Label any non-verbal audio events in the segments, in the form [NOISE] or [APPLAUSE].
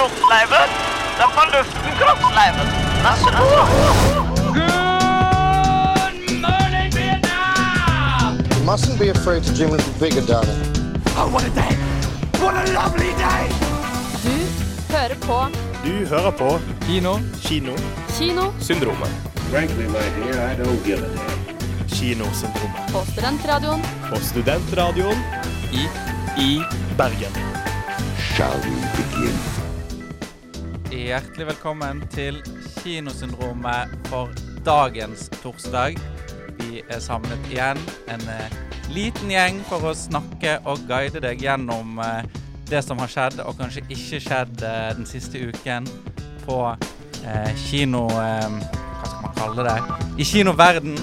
kroppsleiven. Den var luften, kroppsleiven. Vær så god. Good morning, Vietnam! You mustn't be afraid to dream a little bigger, darling. Oh, what a day! What a lovely day! Du hører på Du hører på Kino. Kino. Kino Syndromet. Frankly, my dear, I don't give a damn. Kinosyndromet. på Studentradioen På Studentradioen I i Bergen. Hjertelig velkommen til Kinosyndromet for dagens torsdag. Vi er samlet igjen, en eh, liten gjeng for å snakke og guide deg gjennom eh, det som har skjedd, og kanskje ikke skjedd eh, den siste uken på eh, kino... Eh, hva skal man kalle det? I kinoverden.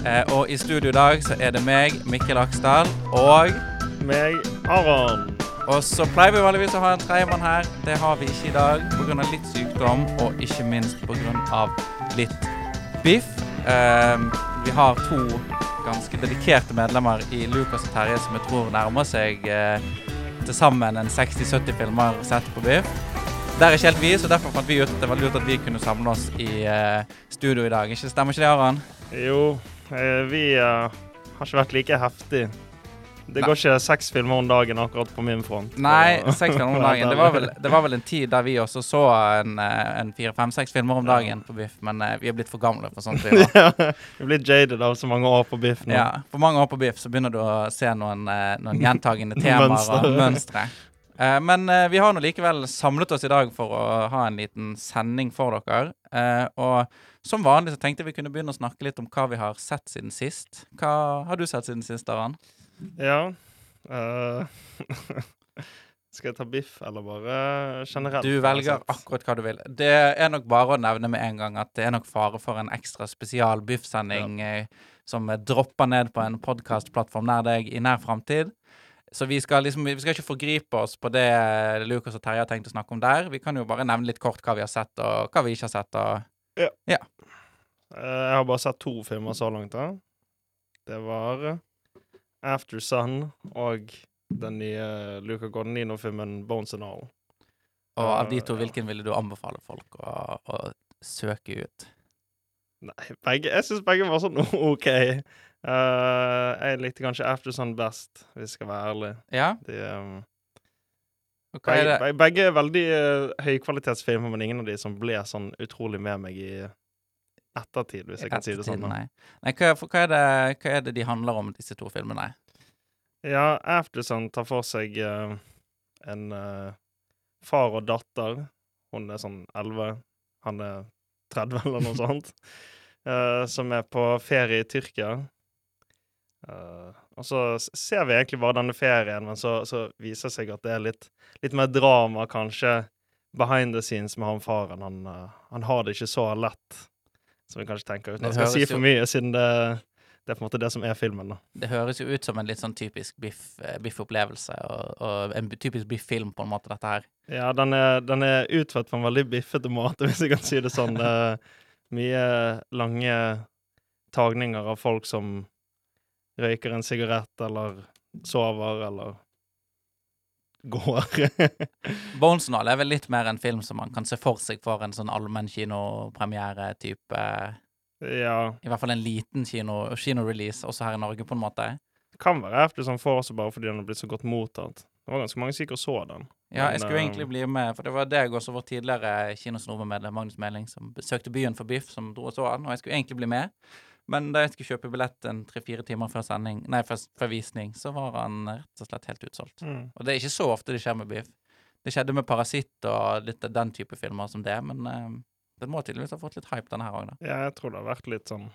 Eh, og i studio i dag så er det meg, Mikkel Aksdal, og Meg, Aron. Og så pleier vi vanligvis å ha en tredjemann her. Det har vi ikke i dag pga. litt sykdom, og ikke minst pga. litt biff. Um, vi har to ganske dedikerte medlemmer i Lukas og Terje som jeg tror nærmer seg uh, til sammen en 60-70 filmer sett på biff. Det er ikke helt vi, så derfor fant vi ut at det var lurt at vi kunne samle oss i uh, studio i dag. Ikke Stemmer ikke det, Aron? Jo, eh, vi uh, har ikke vært like heftig. Det går ikke seks filmer om dagen akkurat på min front. Nei, seks filmer om [LAUGHS] dagen. Det var, vel, det var vel en tid der vi også så en, eh, en fire-fem-seks filmer om dagen på biff, men eh, vi er blitt for gamle for sånt. Vi, [LAUGHS] ja, vi er blitt jaded av så mange år på biff nå. Ja, for mange år på biff så begynner du å se noen, eh, noen gjentagende [LAUGHS] temaer Mønstre. og mønstre. Men vi har nå likevel samlet oss i dag for å ha en liten sending for dere. Og som vanlig så tenkte vi kunne begynne å snakke litt om hva vi har sett siden sist. Hva har du sett siden sist, Aran? Ja. Uh, [LAUGHS] skal jeg ta biff, eller bare generelt? Du velger akkurat hva du vil. Det er nok bare å nevne med en gang at det er nok fare for en ekstra spesial biffsending eh, som dropper ned på en podkastplattform nær deg i nær framtid. Så vi skal liksom, vi skal ikke forgripe oss på det eh, Lukas og Terje har tenkt å snakke om der. Vi kan jo bare nevne litt kort hva vi har sett, og hva vi ikke har sett. Og Eh, Jeg har bare sett to filmer så langt. da. Det var After Sun og den nye Luca Guadagnino-filmen Bones and All. Og av de to, hvilken ville du anbefale folk å, å søke ut? Nei, begge, jeg syns begge var sånn [LAUGHS] OK. Uh, jeg likte kanskje After Sun best, hvis jeg skal være ærlig. Ja? De, um, hva er begge, begge er veldig uh, høykvalitetsfilmer, men ingen av de som ble sånn utrolig med meg i ettertid, hvis jeg kan si det sånn. Nei. nei hva, hva, er det, hva er det de handler om, disse to filmene? Ja, Aftersun tar for seg uh, en uh, far og datter. Hun er sånn 11, han er 30 eller noe [LAUGHS] sånt. Uh, som er på ferie i Tyrkia. Og så ser vi egentlig bare denne ferien, men så, så viser det seg at det er litt, litt mer drama, kanskje, behind the scenes med han faren. Han, han har det ikke så lett som vi kanskje tenker, uten at jeg skal si for mye, siden det, det er på en måte det som er filmen. da. Det høres jo ut som en litt sånn typisk biff-opplevelse, biff-opplevelse, og, og en typisk biff-film, på en måte, dette her. Ja, den er, den er utført på en veldig biffete måte, [LAUGHS] hvis jeg kan si det sånn. Det er mye lange tagninger av folk som røyker en sigarett, eller sover, eller går. [LAUGHS] Bonesnall er vel litt mer en film som man kan se for seg for en sånn allmenn kinopremiere-type ja. I hvert fall en liten kino- kinorelease også her i Norge, på en måte. Kan være After som for også bare fordi den har blitt så godt mottatt. Det var ganske mange som gikk og så den. Ja, jeg skulle eh, egentlig bli med, for det var deg også, vår tidligere kinosnobemedlem Magnus Meling, som besøkte byen for Biff, som dro og så den, og jeg skulle egentlig bli med. Men da jeg skulle kjøpe billett en tre-fire timer før sending, nei, før, visning, så var han rett og slett helt utsolgt. Mm. Og det er ikke så ofte det skjer med Biff. Det skjedde med Parasitt og litt av den type filmer som det, men uh, den må tydeligvis ha fått litt hype, denne her òg, da. Ja, jeg tror det har vært litt sånn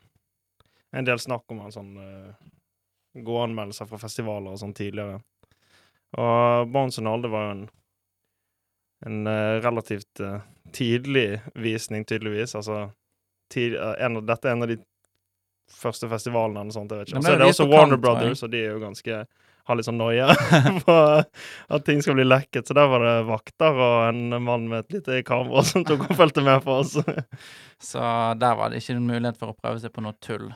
En del snakk om en sånn uh, gåanmeldelser fra festivaler og sånn tidligere. Og Bones and All, det var jo en en uh, relativt uh, tidlig visning, tydeligvis. Altså tid, uh, en av, Dette er en av de første festivalene eller noe sånt, jeg vet ikke. Og så er det også Warner kant. Brothers, og de er jo ganske har litt sånn noia [LAUGHS] på at ting skal bli lekket. Så der var det vakter og en mann med et lite kamera [LAUGHS] som tok og fulgte med på oss. [LAUGHS] Så der var det ikke en mulighet for å prøve seg på noe tull.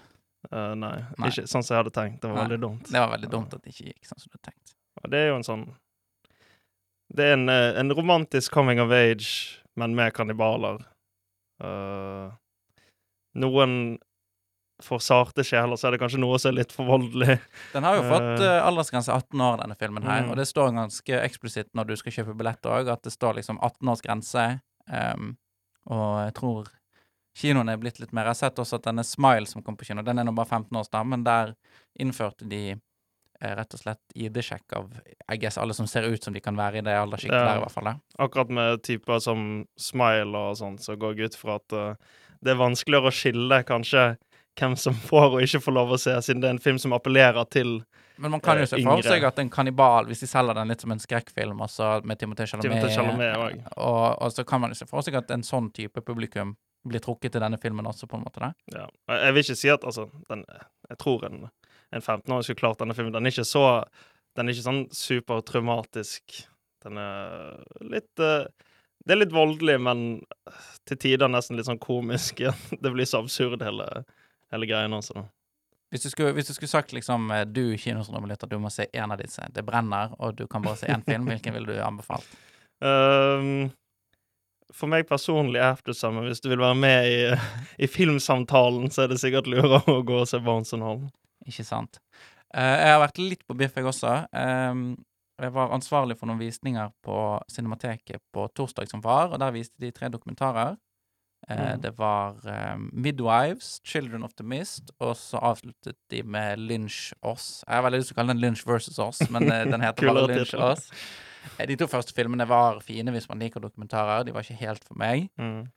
Uh, nei, Nei. ikke sånn som jeg hadde tenkt. Det var Nei. veldig dumt. Det var veldig dumt at det ikke gikk sånn som du hadde tenkt. Det er jo en sånn Det er en, eh, en romantisk coming of age, men med kannibaler. Uh, noen for sarte sjeler, så er det kanskje noe som er litt for voldelig. Den har jo fått Eh. uh, aldersgrense 18 år, denne filmen her. Mm. Og det står ganske eksplisitt når du skal kjøpe billett òg, at det står liksom 18-årsgrense. Um, og jeg tror kinoen er blitt litt mer Jeg har sett også at denne Smile som kom på kino, den er nå bare 15 års, da, men der innførte de eh, rett og slett ID-sjekk av I guess alle som ser ut som de kan være i det alderssjiktet der, i hvert fall. Akkurat med typer som Smile og sånn, så går jeg ut fra at uh, det er vanskeligere å skille kanskje hvem som får og ikke får lov å se, siden det er en film som appellerer til Men man kan jo Eh, se for seg at en kannibal, hvis de selger den litt som en skrekkfilm, altså med Timothée Chalamet, Chalamet og, og så kan man jo se for seg at en sånn type publikum blir trukket til denne filmen også, på en måte. da. Ja. Jeg vil ikke si at altså den, Jeg tror en, en 15-åring skulle klart denne filmen. Den er ikke så Den er ikke sånn supertraumatisk. Den er litt uh, Det er litt voldelig, men til tider nesten litt sånn komisk. [LAUGHS] Det blir så absurd, hele, hele greien også. Hvis du skulle, hvis du skulle sagt liksom eh, du i kinosrommet du må se én av disse, det brenner, og du kan bare se én film, hvilken ville du anbefalt? Um, [LAUGHS] for meg personlig er det samme. hvis du vil være med i, [LAUGHS] i filmsamtalen, så er det sikkert lurere å gå og se Hall. Ikke sant? Uh, jeg har vært litt på biff, jeg også. Um, jeg var ansvarlig for noen visninger på Cinemateket på torsdag som var, og der viste de tre dokumentarer. Eh, Mm. Det var um, Midwives, Children of the Mist, og så avsluttet de med Lynch Oss. Jeg har veldig lyst til å kalle den Lynch versus Oss, men eh, den [LAUGHS] heter bare Lynch. Oss. De to første filmene var fine hvis man liker dokumentarer. De var ikke helt for meg. Mm.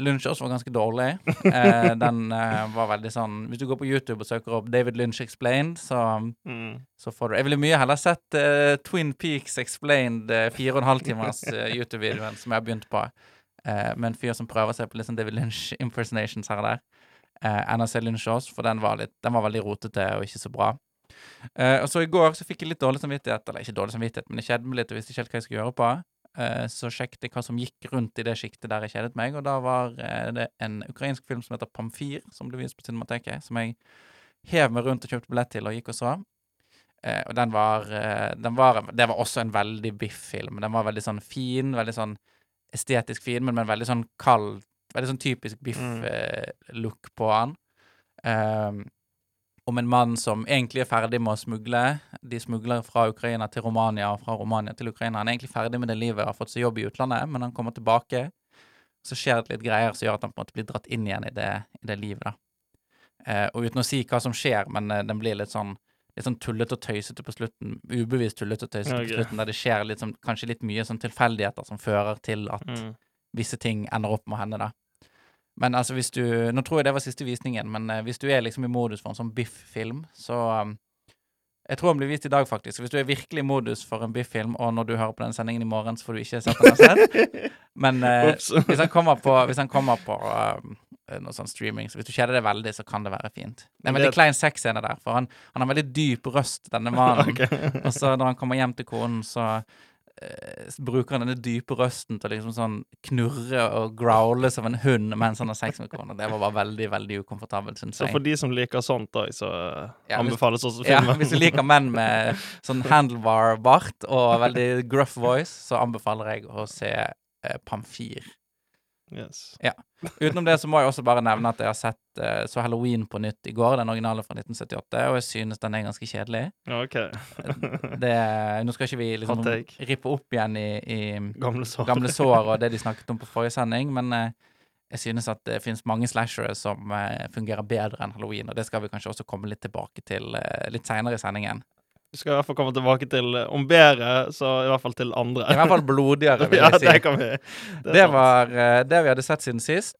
Lynch Oss var ganske dårlig. uh, [LAUGHS] den uh, var veldig sånn Hvis du går på YouTube og søker opp David Lynch Explained, så, Mm. så får du Jeg ville mye heller sett Twin Peaks Explained fire og en halv timers YouTube-videoen som jeg har begynt på, eh, med en fyr som prøver seg på litt sånn David Lynch impersonations her og der, eh, enn å se Lynch også, for den var, litt, den var veldig rotete og ikke så bra. Eh, og så i går så fikk jeg litt dårlig samvittighet, eller ikke dårlig samvittighet, men jeg kjedet meg litt og visste ikke helt hva jeg skulle gjøre på. Eh, så sjekket jeg hva som gikk rundt i det sjiktet der jeg kjedet meg, og da var eh, det en ukrainsk film som heter Pamfir, som ble vist på Cinemateket, som jeg hev meg rundt og kjøpte billett til og gikk og så. Eh, og den var, eh, den var Det var også en veldig biff-film. Den var veldig sånn fin, veldig sånn estetisk fin, men med en veldig sånn kald Veldig sånn typisk Mm. biff-look på han. Um, om en mann som egentlig er ferdig med å smugle. De smugler fra Ukraina til Romania og fra Romania til Ukraina. Han er egentlig ferdig med det livet, har fått seg jobb i utlandet, men han kommer tilbake. Så skjer det litt greier som gjør at han på en måte blir dratt inn igjen i det, i det livet. da. Uh, og uten å si hva som skjer, men uh, den blir litt sånn litt sånn tullete og tøysete på slutten. Ubevisst tullete og tøysete okay. på slutten, der det skjer litt sånn, kanskje litt mye sånn tilfeldigheter som fører til at Mm. visse ting ender opp med å hende, da. Men altså, hvis du Nå tror jeg det var siste visningen, men eh, hvis du er liksom i modus for en sånn biff-film, så um, Jeg tror den blir vist i dag, faktisk. Hvis du er virkelig i modus for en biff-film, og når du hører på den sendingen i morgen, så får du ikke sett den selv. [LAUGHS] Men eh, hvis han kommer på, hvis han kommer på um, noe sånn streaming, så hvis du kjeder deg veldig, så kan det være fint. Det er en veldig klein sexscene der, for han, han har veldig dyp røst, denne mannen. [LAUGHS] okay. [LAUGHS] Og så når han kommer hjem til konen, så eh, bruker han denne dype røsten til å liksom sånn knurre og growle som en hund mens han har sex med kona. Det var bare veldig, veldig ukomfortabelt, syns Så for de som liker sånt da, så eh, Ja, anbefales også Ja, hvis du liker menn med [LAUGHS] sånn handlebar-bart og veldig gruff voice, så anbefaler jeg å se eh, Pamfir. Yes. Utenom det så må jeg også bare nevne at jeg har sett uh, så Halloween på nytt i går, den originale fra 1978, og jeg synes den er ganske kjedelig. Ja, OK. Det, nå skal ikke vi liksom rippe opp igjen i, i Gamle sår. gamle sår og det de [LAUGHS] snakket om på forrige sending, men uh, jeg synes at det finnes mange slashere som uh, fungerer bedre enn halloween, og det skal vi kanskje også komme litt tilbake til eh, litt seinere i sendingen. Vi skal i hvert fall komme tilbake til eh, om bedre, så i hvert fall til andre. I hvert fall blodigere, vil [LAUGHS] ja, jeg si. det kan vi. Det, Det var eh, det vi hadde sett siden sist.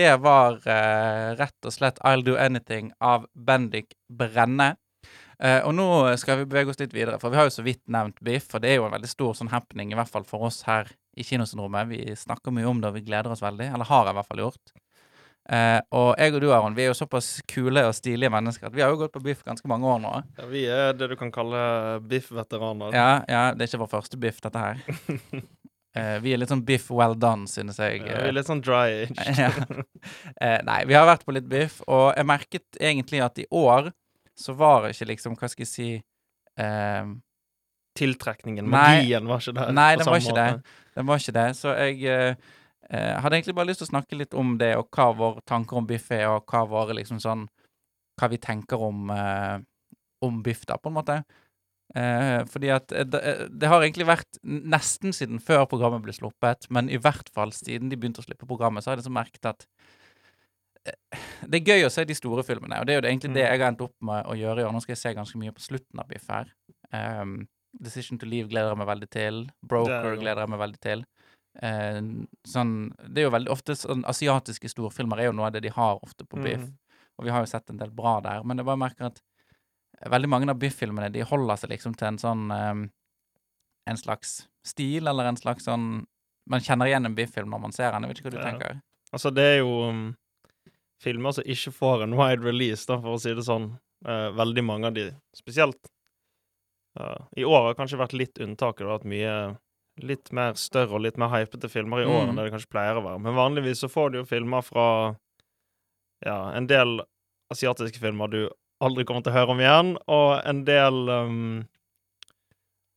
Det var eh, rett og slett I'll Do Anything av Bendik Brenne. Eh, og nå skal vi bevege oss litt videre, for vi har jo så vidt nevnt Biff, og det er jo en veldig stor sånn happening, i hvert fall for oss her i Kinosyndromet. Vi snakker mye om det, og vi gleder oss veldig. Eller har jeg i hvert fall gjort. Eh, og jeg og du, Aron, vi er jo såpass kule og stilige mennesker at vi har jo gått på biff ganske mange år nå. Ja, vi er det du kan kalle biff-veteraner. Ja, ja, det er ikke vår første biff, dette her. [LAUGHS] Eh, vi er litt sånn biff well done, synes jeg. Ja, vi er litt sånn dry [LAUGHS] ja. uh, nei, vi har vært på litt biff, og jeg merket egentlig at i år så var det ikke liksom, hva skal jeg si eh, Tiltrekningen, Nei. magien, var ikke der. Nei, den var ikke det. Den var ikke det. Så jeg eh, eh, hadde egentlig bare lyst til å snakke litt om det, og hva våre tanker om biff er, og hva våre liksom sånn Hva vi tenker om, eh, om biff, da, på en måte. Eh, fordi at eh, det, eh, det har egentlig vært nesten siden før programmet ble sluppet, men i hvert fall siden de begynte å slippe programmet, så har jeg liksom merket at eh, det er gøy å se de store filmene, og det er jo egentlig det Mm. jeg har endt opp med å gjøre i år. Nå skal jeg se ganske mye på slutten av Biff her. Um, Decision to Leave gleder jeg meg veldig til. Broker er gleder jeg meg veldig til. Eh, sånn, det er jo veldig ofte sånn Asiatiske storfilmer er jo noe av det de har ofte på Biff. Mm. Og vi har jo sett en del bra der. Men jeg bare merker at veldig mange av Biff-filmene de holder seg liksom til en sånn um, En slags stil, eller en slags sånn Man kjenner igjen en Biff-film når man ser den. Jeg vet ikke hva du Ja. tenker. Altså, det er jo um, filmer som ikke får en wide release, da, for å si det sånn. Uh, veldig mange av de, spesielt Uh, I år har kanskje vært litt unntaket. Det har vært mye litt mer større og litt mer hypete filmer i år Mm. enn det det kanskje pleier å være. Men vanligvis så får du jo filmer fra ja, en del asiatiske filmer du aldri kommer til å høre om igjen, og en del um,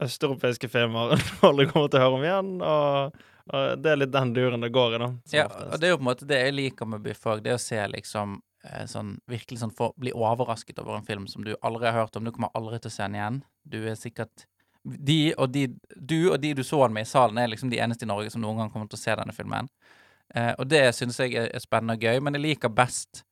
østeuropeiske filmer du [LAUGHS] aldri kommer til å høre om igjen, og, og det er litt den duren det går i, da. Ja, oftest. og det er jo på en måte det jeg liker med Biff òg, det å se liksom eh, sånn virkelig sånn få bli overrasket over en film som du aldri har hørt om. Du kommer aldri til å se den igjen. Du er sikkert de og de, Du og de du så den med i salen, er liksom de eneste i Norge som noen gang kommer til å se denne filmen. Eh, og det syns jeg er, er spennende og gøy, men jeg liker best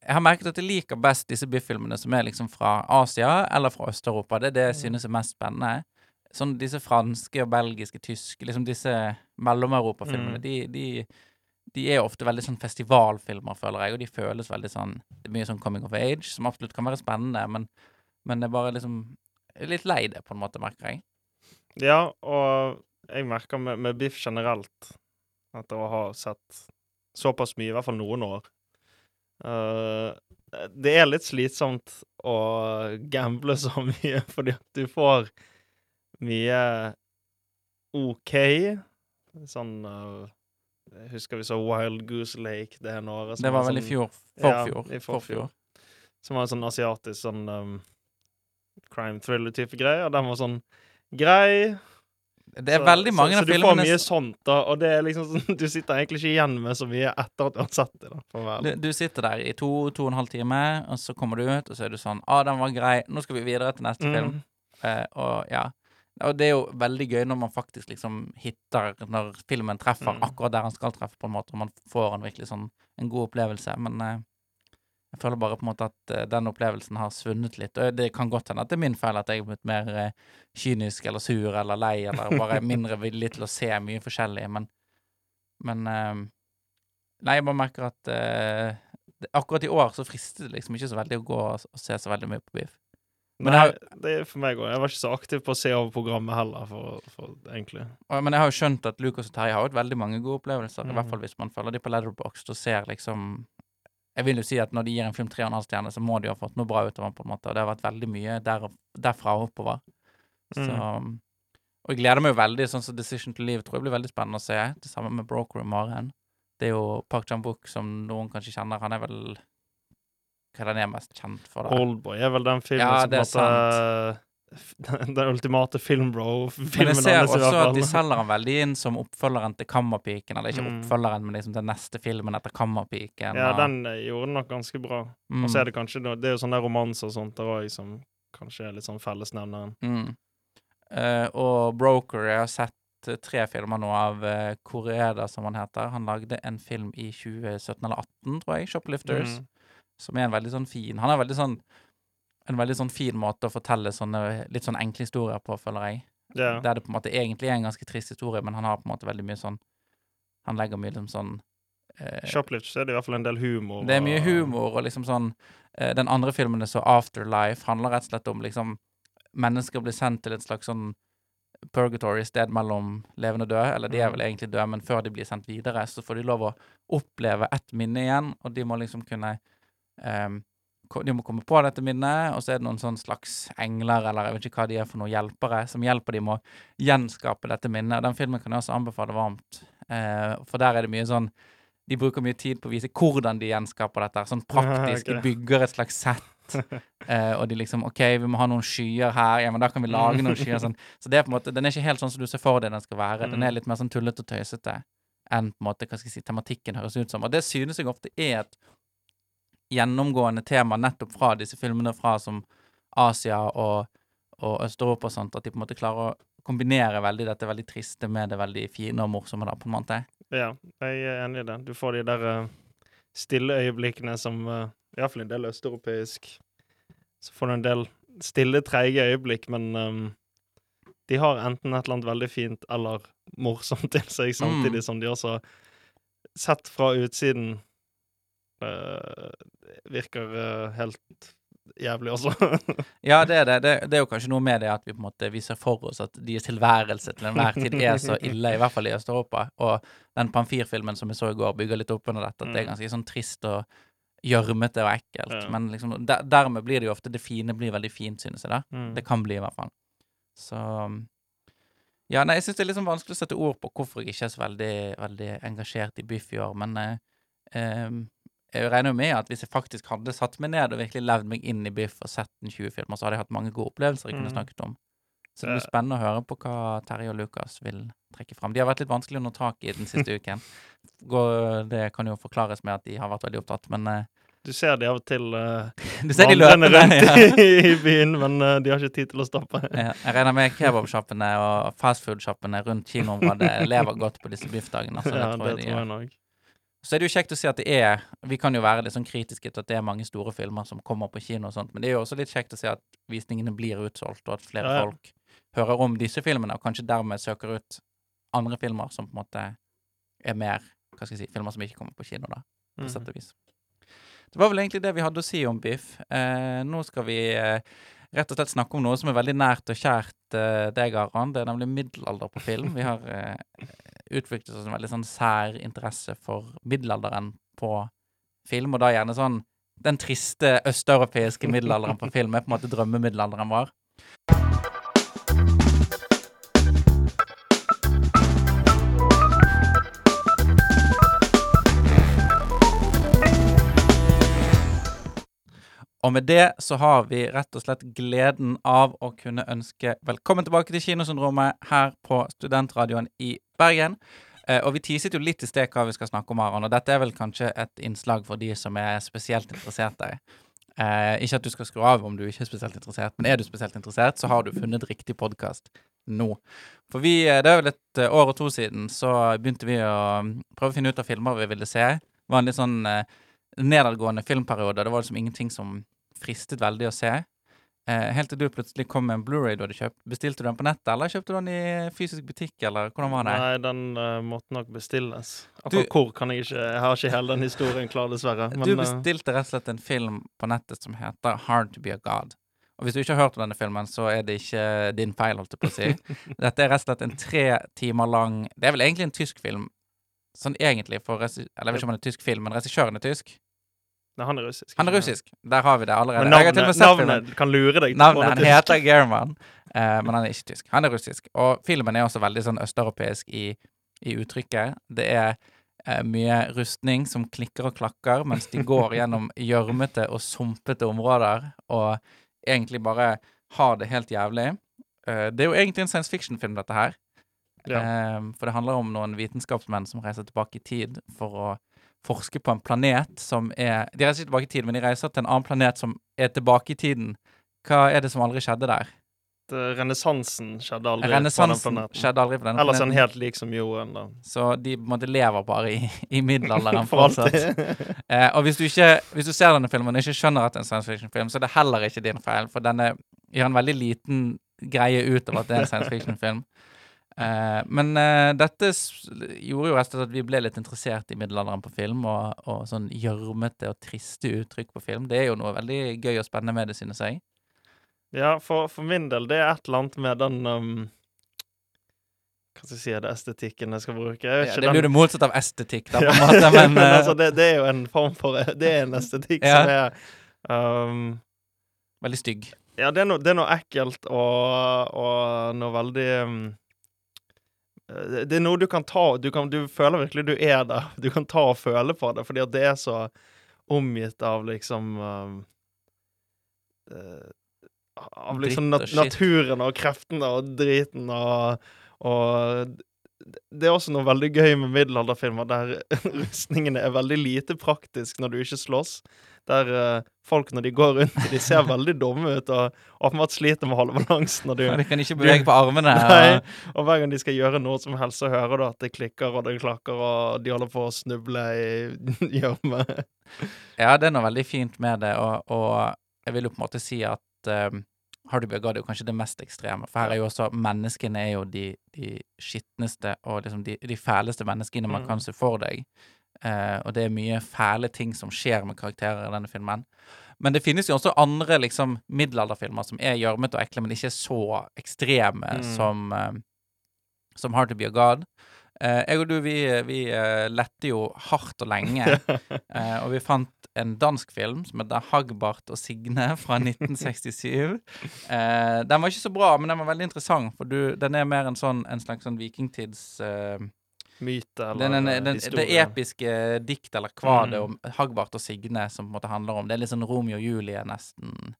Jeg har merket at jeg liker best disse Biff-filmene som er liksom fra Asia eller fra Øst-Europa. Det er det jeg synes er mest spennende. Sånn disse franske og belgiske, tyske Liksom disse Mellom-Europa-filmene, Mm. de, de de er ofte veldig sånn festivalfilmer, føler jeg, og de føles veldig sånn Det er mye sånn coming of age, som absolutt kan være spennende, men, men det er bare liksom jeg er Litt lei det, på en måte, merker jeg. Ja, og jeg merker med, med Biff generelt, etter å ha sett såpass mye, i hvert fall noen år eh, Det er litt slitsomt å gamble [LAUGHS] så mye, fordi at du får mye OK. Sånn uh, husker vi så Wild Goose Lake det ene året. Det var vel i fjor. fjor. Ja, i forfjor. Forfjor. Som var en sånn asiatisk sånn um, crime thriller-type greie, og den var sånn grei. Det er Så- veldig mange så, av så du får mye sånt, da, og det er liksom sånn [LAUGHS] Du sitter egentlig ikke igjen med så mye etter at du har sett det, da. Du, du sitter der i to, to og en halv time, og så kommer du ut, og så er du sånn ah, den var grei. Nå skal vi videre til neste film. Mm. Eh, og ja. Og det er jo veldig gøy når man faktisk liksom hitter Når filmen treffer Mm. akkurat der han skal treffe, på en måte, og man får en virkelig sånn en god opplevelse. Men eh, jeg føler bare på en måte at eh, den opplevelsen har svunnet litt. Og det kan godt hende at det er min feil at jeg er blitt mer eh, kynisk eller sur eller lei, eller bare mindre villig til å se mye forskjellig. Men, men eh, Nei, jeg bare merker at det, akkurat i år så frister det liksom ikke så veldig å gå og, og se så veldig mye på Biff. Men Nei, jeg det er for meg òg. Jeg var ikke så aktiv på å se over programmet heller, for, for egentlig. Men jeg har jo skjønt at Lucas og Terje har hatt veldig mange gode opplevelser. I hvert fall hvis man følger de på Letterboxd og ser liksom Jeg vil jo si at når de gir en film tre og en halv stjerne, så må de ha fått noe bra ut av den, på en måte. Og det har vært veldig mye der, derfra og oppover. Så mm. Og jeg gleder meg jo veldig. Sånn som Decision to Leave tror jeg blir veldig spennende å se. Det samme med Broker og Maren. Det er jo Park Chan-wook som noen kanskje kjenner. Han er vel Hva er det han er mest kjent for? da? Oldboy er vel den filmen Ja, som det er måtte... måte [LAUGHS] Den, ultimate filmbro-filmen Men jeg ser også at de selger den veldig inn som oppfølgeren til Kammerpiken. Eller ikke Mm. oppfølgeren, men liksom den neste filmen etter Kammerpiken. Ja, og- den gjorde den nok ganske bra. mm, Og så er det kanskje Det er jo sånne romanser og sånt der òg som kanskje er litt sånn fellesnevneren. mm. Uh, og Broker Jeg har sett eh, tre filmer nå av uh, Koreeda, som han heter. Han lagde en film i 2017 eller 2018, tror jeg. 'Shoplifters'. Mm. Som er en veldig sånn fin Han er veldig sånn en veldig sånn fin måte å fortelle sånne litt sånn enkle historier på, føler jeg. Ja. Der det på en måte egentlig er en ganske trist historie, men han har på en måte veldig mye sånn Han legger mye liksom sånn eh, Shoplift så er det i hvert fall en del humor. Det er mye humor og liksom sånn eh, Den andre filmen så Afterlife handler rett og slett om liksom Mennesker blir sendt til et slags sånn purgatory, sted mellom levende og døde. Eller de er Mm. vel egentlig døde, men før de blir sendt videre, så får de lov å oppleve ett minne igjen, og de må liksom kunne ko- De må komme på dette minnet, og så er det noen sånn slags engler, eller jeg vet ikke hva de er for noen hjelpere, som hjelper dem å gjenskape dette minnet. Og Den filmen kan jeg også anbefale varmt, eh, for der er det mye sånn De bruker mye tid på å vise hvordan de gjenskaper dette, sånn [LAUGHS] praktisk. De bygger et slags sett. [LAUGHS] Eh, og de liksom OK, vi må ha noen skyer her. Ja, men da kan vi lage noen skyer. Sånn. Så det er på en måte Den er ikke helt sånn som du ser for deg den skal være. Den er Mm. litt mer sånn tullete og tøysete enn på en måte, hva skal jeg si, tematikken høres ut som. Og det synes jeg ofte er et gjennomgående tema nettopp fra disse filmene fra som Asia og, og Øst-Europa og sånt, at de på en måte klarer å kombinere veldig dette veldig triste med det veldig fine og morsomme, da, på en måte. Ja, jeg er enig i det. Du får de der uh, stille øyeblikkene som uh, Iallfall en del østeuropeisk Så får du en del stille, treige øyeblikk, men um, de har enten et eller annet veldig fint eller morsomt til seg, samtidig som de også, sett fra utsiden, eh, virker eh, helt jævlig også. [LAUGHS] Ja, det er det. det. Det er jo kanskje noe med det at vi på en måte viser for oss at deres tilværelse til enhver tid er så ille, i hvert fall i Øst-Europa. Og den Pamfir-filmen som vi så i går, bygger litt opp under dette. At det er Mm. ganske sånn trist og gjørmete og ekkelt. Ja. Men liksom, der, dermed blir det jo ofte det fine blir veldig fint, synes jeg. da. Mm. Det kan bli, i hvert fall. Så Ja, nei, jeg syns det er sånn vanskelig å sette ord på hvorfor jeg ikke er så veldig, veldig engasjert i Biff i år, men eh, em, jeg regner jo med at hvis jeg faktisk hadde satt meg ned og virkelig levd meg inn i Biff og sett en 20-filmer, så hadde jeg hatt mange gode opplevelser jeg kunne Mm. snakket om. Så det blir Eh. spennende å høre på hva Terje og Lukas vil trekke fram. De har vært litt vanskelig å nå tak i den siste [LAUGHS] uken. Det kan jo forklares med at de har vært veldig opptatt, men eh, Du ser de av og til [LAUGHS] uh, vandrende rundt [LAUGHS] Ja. i, byen, men uh, de har ikke tid til å stoppe. Ja, jeg regner med kebabsjappene og fastfood-sjappene rundt kinoområdet lever godt på disse biffdagene. Altså, det tror jeg de tror gjør. jeg nok. Så er det jo kjekt å se at det er Vi kan jo være litt sånn kritiske til at det er mange store filmer som kommer på kino og sånt, men det er jo også litt kjekt å se at visningene blir utsolgt, og at flere Ja, ja. folk hører om disse filmene, og kanskje dermed søker ut andre filmer som på en måte er mer Hva skal jeg si Filmer som ikke kommer på kino, da, på mm. sett og vis. Det var vel egentlig det vi hadde å si om Biff. Eh, nå skal vi eh, rett og slett snakke om noe som er veldig nært og kjært eh, deg, Aran. Det er nemlig middelalder på film. Vi har eh, utviklet seg en veldig sånn sær interesse for middelalderen på film, og da gjerne sånn den triste østeuropeiske middelalderen på film er på en måte drømmemiddelalderen vår. Og med det så har vi rett og slett gleden av å kunne ønske velkommen tilbake til Kinosyndromet her på Studentradioen i Bergen. Eh, og vi teaset jo litt i sted hva vi skal snakke om, Aron, og dette er vel kanskje et innslag for de som er spesielt interessert i. Eh, ikke at du skal skru av om du ikke er spesielt interessert, men er du spesielt interessert, så har du funnet riktig podkast nå. For vi, eh, det er vel et eh, år og to siden, så begynte vi å mm, prøve å finne ut av filmer vi ville se. Det var en litt sånn eh, nedadgående filmperiode. Det var liksom ingenting som fristet veldig å se. Eh, helt til du plutselig kom med en Blu-ray du hadde kjøpt. Bestilte du den på nettet, eller kjøpte du den i fysisk butikk, eller hvordan var det? Nei, den uh, måtte nok bestilles. Akkurat hvor kan jeg ikke Jeg har ikke hele den historien klar, dessverre. du [LAUGHS] Men du bestilte rett og slett en film på nettet som heter Hard to be a God. Og hvis du ikke har hørt om denne filmen, så er det ikke din feil, holdt jeg på å si. [LAUGHS] Dette er rett og slett en tre timer lang Det er vel egentlig en tysk film, sånn egentlig, for. Eller jeg vet ikke om det er tysk film, men regissøren er tysk. Nei, han er russisk. Han er russisk. Der har vi det allerede. Men navnet, navnet kan lure deg. Navnet, han heter German, uh, men han er ikke tysk. Han er russisk. Og filmen er også veldig sånn østeuropeisk i, i uttrykket. Det er uh, mye rustning som klikker og klakker mens de går [LAUGHS] gjennom gjørmete og sumpete områder, og egentlig bare har det helt jævlig. Uh, det er jo egentlig en science fiction-film, dette her. Ja. For det handler om noen vitenskapsmenn som reiser tilbake i tid for å forske på en planet som er De reiser ikke tilbake i tid, men de reiser til en annen planet som er tilbake i tiden. Hva er det som aldri skjedde der? Renessansen skjedde aldri på den planeten. skjedde aldri på denne Ellers er den helt lik som jorden, da. Så de en måte lever bare i, i middelalderen [LAUGHS] For alltid. [LAUGHS] Eh, og hvis du, ikke, hvis du ser denne filmen og ikke skjønner at det er en science fiction-film, så er det heller ikke din feil, for denne gjør en veldig liten greie ut av at det er en science fiction-film. Eh, men eh, dette gjorde jo rett og slett at vi ble litt interessert i middelalderen på film, og, og sånn gjørmete og triste uttrykk på film. Det er jo noe veldig gøy og spennende med det, synes jeg. Ja, for, for min del, det er et eller annet med den um, Hva skal jeg si, er det estetikken jeg skal bruke? Jeg Ja, det blir jo det motsatte av estetikk, da, på en måte, [LAUGHS] men, men eh, altså, det, det er jo en form for Det er en estetikk Ja. som er um, veldig stygg. Ja, det er noe, det er noe ekkelt og, og noe veldig um, det det er noe du kan ta du, kan, du føler virkelig du er der. Du kan ta og føle på det, fordi at det er så omgitt av liksom um, eh, Av liksom nat naturen og kreftene og driten og, og det er også noe veldig gøy med middelalderfilmer der [LAUGHS] rustningene er veldig lite praktisk når du ikke slåss. Der eh, folk, når de går rundt, de ser veldig dumme ut og åpenbart sliter med å holde balansen. Og du, de kan ikke bevege på armene. [LAUGHS] Nei, og- hver gang de skal gjøre noe som helst, så hører du at det klikker og det klakker, og de holder på å snuble i [LAUGHS] gjørme. Ja, det er noe veldig fint med det, og, og jeg vil jo på en måte si at um, Hardy Bjørgard er jo kanskje det mest ekstreme, for her er jo også menneskene er jo de, de skitneste og liksom de, de fæleste menneskene man Mm. kan se for deg. Eh, og det er mye fæle ting som skjer med karakterer i denne filmen. Men det finnes jo også andre liksom middelalderfilmer som er gjørmete og ekle, men ikke så ekstreme Mm. som, eh, som Hard to be a God. Eh, jeg og du, vi, vi lette jo hardt og lenge. [LAUGHS] Eh, og vi fant en dansk film som heter Hagbart og Signe fra 1967. Eh, den var ikke så bra, men den var veldig interessant, for du, den er mer en sånn en slags sånn vikingtids Myte eller den, den, den, Det episke dikt eller kvade Mm. om Hagbart og Signe som på en måte handler om Det er litt sånn Romeo og Julie, nesten.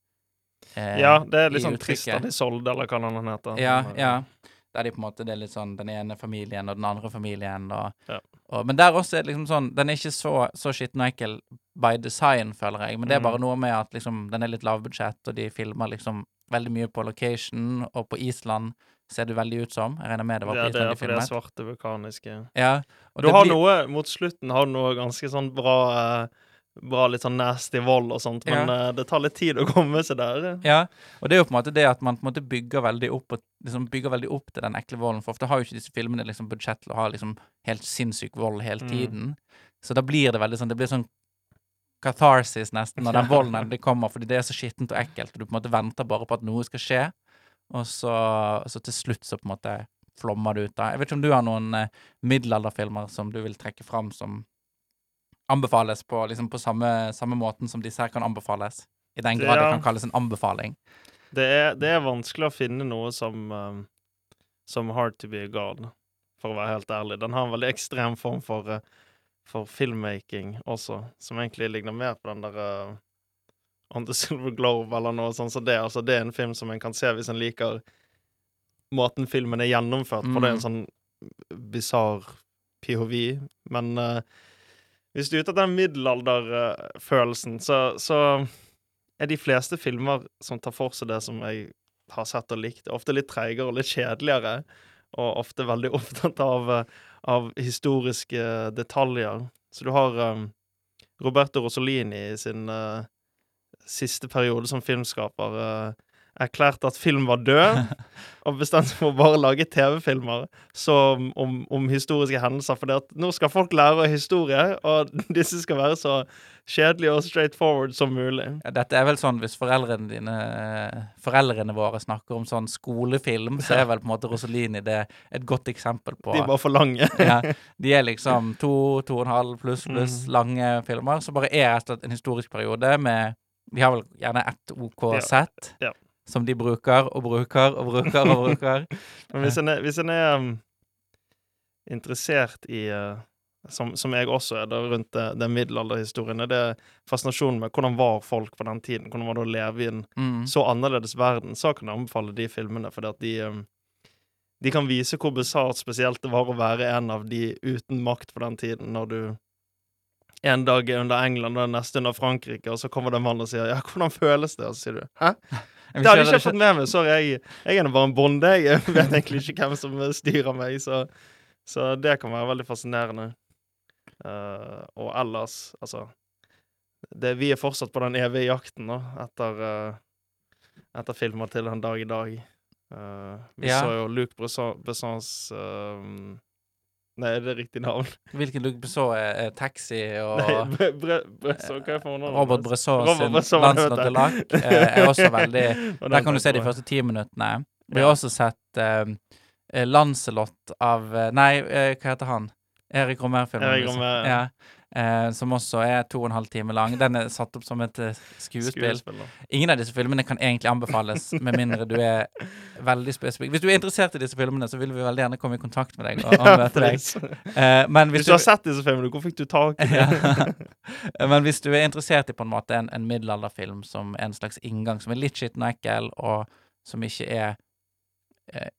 eh, Ja, det er litt sånn. Tristan Isolde, eller hva den heter. Ja, ja. Der de på en måte Det er litt sånn den ene familien og den andre familien og, Ja. og Men der også er det liksom sånn Den er ikke så, så skitten og ekkel by design, føler jeg, men det er bare Mm. noe med at liksom den er litt lavbudsjett, og de filmer liksom veldig mye på location, og på Island ser det veldig ut som. Jeg regner med det var Ja, det er for det er svarte vulkaniske Ja, Du det har blir- noe Mot slutten har du noe ganske sånn bra eh, Bra litt sånn nasty vold og sånt, men eh, det tar litt tid å komme seg der. Ja, og det er jo på en måte det at man på en måte bygger veldig opp og liksom bygger veldig opp til den ekle volden. For ofte har jo ikke disse filmene liksom budsjett til å ha liksom helt sinnssyk vold hele Mm. tiden. Så da blir det veldig sånn Det blir sånn catharsis nesten når den [LAUGHS] volden endelig kommer, fordi det er så skittent og ekkelt, og du på en måte venter bare på at noe skal skje, og så, så til slutt så på en måte flommer det ut. da. Jeg vet ikke om du har noen eh, middelalderfilmer som du vil trekke fram som anbefales på liksom på samme, samme måten som disse her kan anbefales? I den grad det Ja. kan kalles en anbefaling. Det er, det er vanskelig å finne noe som um, Som Hard to be a god, for å være helt ærlig. Den har en veldig ekstrem form for, uh, for filmmaking også, som egentlig ligner mer på den der uh, On the [LAUGHS] Silver Globe eller noe sånt Så det. Altså, det er en film som en kan se hvis en liker måten filmen er gjennomført på. Det er en Mm. sånn bisarr POV. Men uh, hvis du er ute etter den middelalderfølelsen, så, så er de fleste filmer som tar for seg det som jeg har sett og likt, ofte litt treigere og litt kjedeligere, og ofte veldig [LAUGHS] opptatt av, eh, av historiske detaljer. Så du har um, Roberto Rosolini i sin eh, siste periode som filmskaper uh, erklært at film var død, [LAUGHS] og bestemte seg for å bare lage TV-filmer om, om historiske hendelser. For nå skal folk lære historie, og [LAUGHS] disse skal være så kjedelige og straightforward som mulig. Ja, dette er vel sånn hvis foreldrene dine Foreldrene våre snakker om sånn skolefilm, så er [LAUGHS] vel på en måte Rosalini det et godt eksempel på De er bare for lange. ja, De er liksom to, to og en halv pluss pluss Mm. lange filmer, som bare er en historisk periode med De har vel gjerne ett OK-sett ja. som de bruker og bruker og bruker og bruker. [LAUGHS] Men hvis en er, hvis en er um, interessert i uh, som, som jeg også er, da, rundt det, den middelalderhistorien, er det fascinasjonen med hvordan var folk på den tiden? Hvordan var det å leve i en Mm. så annerledes verden? Så kan jeg anbefale de filmene, fordi at de um, De kan vise hvor besart spesielt det var å være en av de uten makt på den tiden, når du en dag er under England og den neste under Frankrike, og så kommer det en mann og sier 'ja, hvordan føles det?' Og så sier du 'hæ?' [LAUGHS] Det hadde jeg ikke fått med meg. Sorry, jeg, jeg er nå bare en bonde. Jeg [LAUGHS] vet egentlig ikke hvem som styrer meg, så, så det kan være veldig fascinerende. Uh, og ellers, altså det, Vi er fortsatt på den evige jakten, da, etter, uh, etter filmer til den dag i dag. Uh, vi Ja. så jo Luc Besson- Bessons det er riktig navn? [LAUGHS] Hvilken Luc så er, taxi og Nei, Bre, Bre, Bresson, hva er fornavnet? Robert Bresson sin Lac [LAUGHS] eh, er også veldig [LAUGHS] Der kan du se de første ti minuttene. Vi har også sett eh, eh, Lancelot av eh, Nei, eh, hva heter han? Erik Romer-filmen. Erik liksom. Romer, ja. Eh, som også er to og en halv time lang. Den er satt opp som et eh, skuespill. Ingen av disse filmene kan egentlig anbefales, med mindre du er veldig spesifikk. Hvis du er interessert i disse filmene, så vil vi veldig gjerne komme i kontakt med deg og, [LAUGHS] og møte deg. Eh, men Hvis du har sett disse filmene, hvor fikk du tak i det? [LAUGHS] Men hvis du er interessert i på en måte en, en middelalderfilm som en slags inngang, som er litt skitten og ekkel, og som ikke er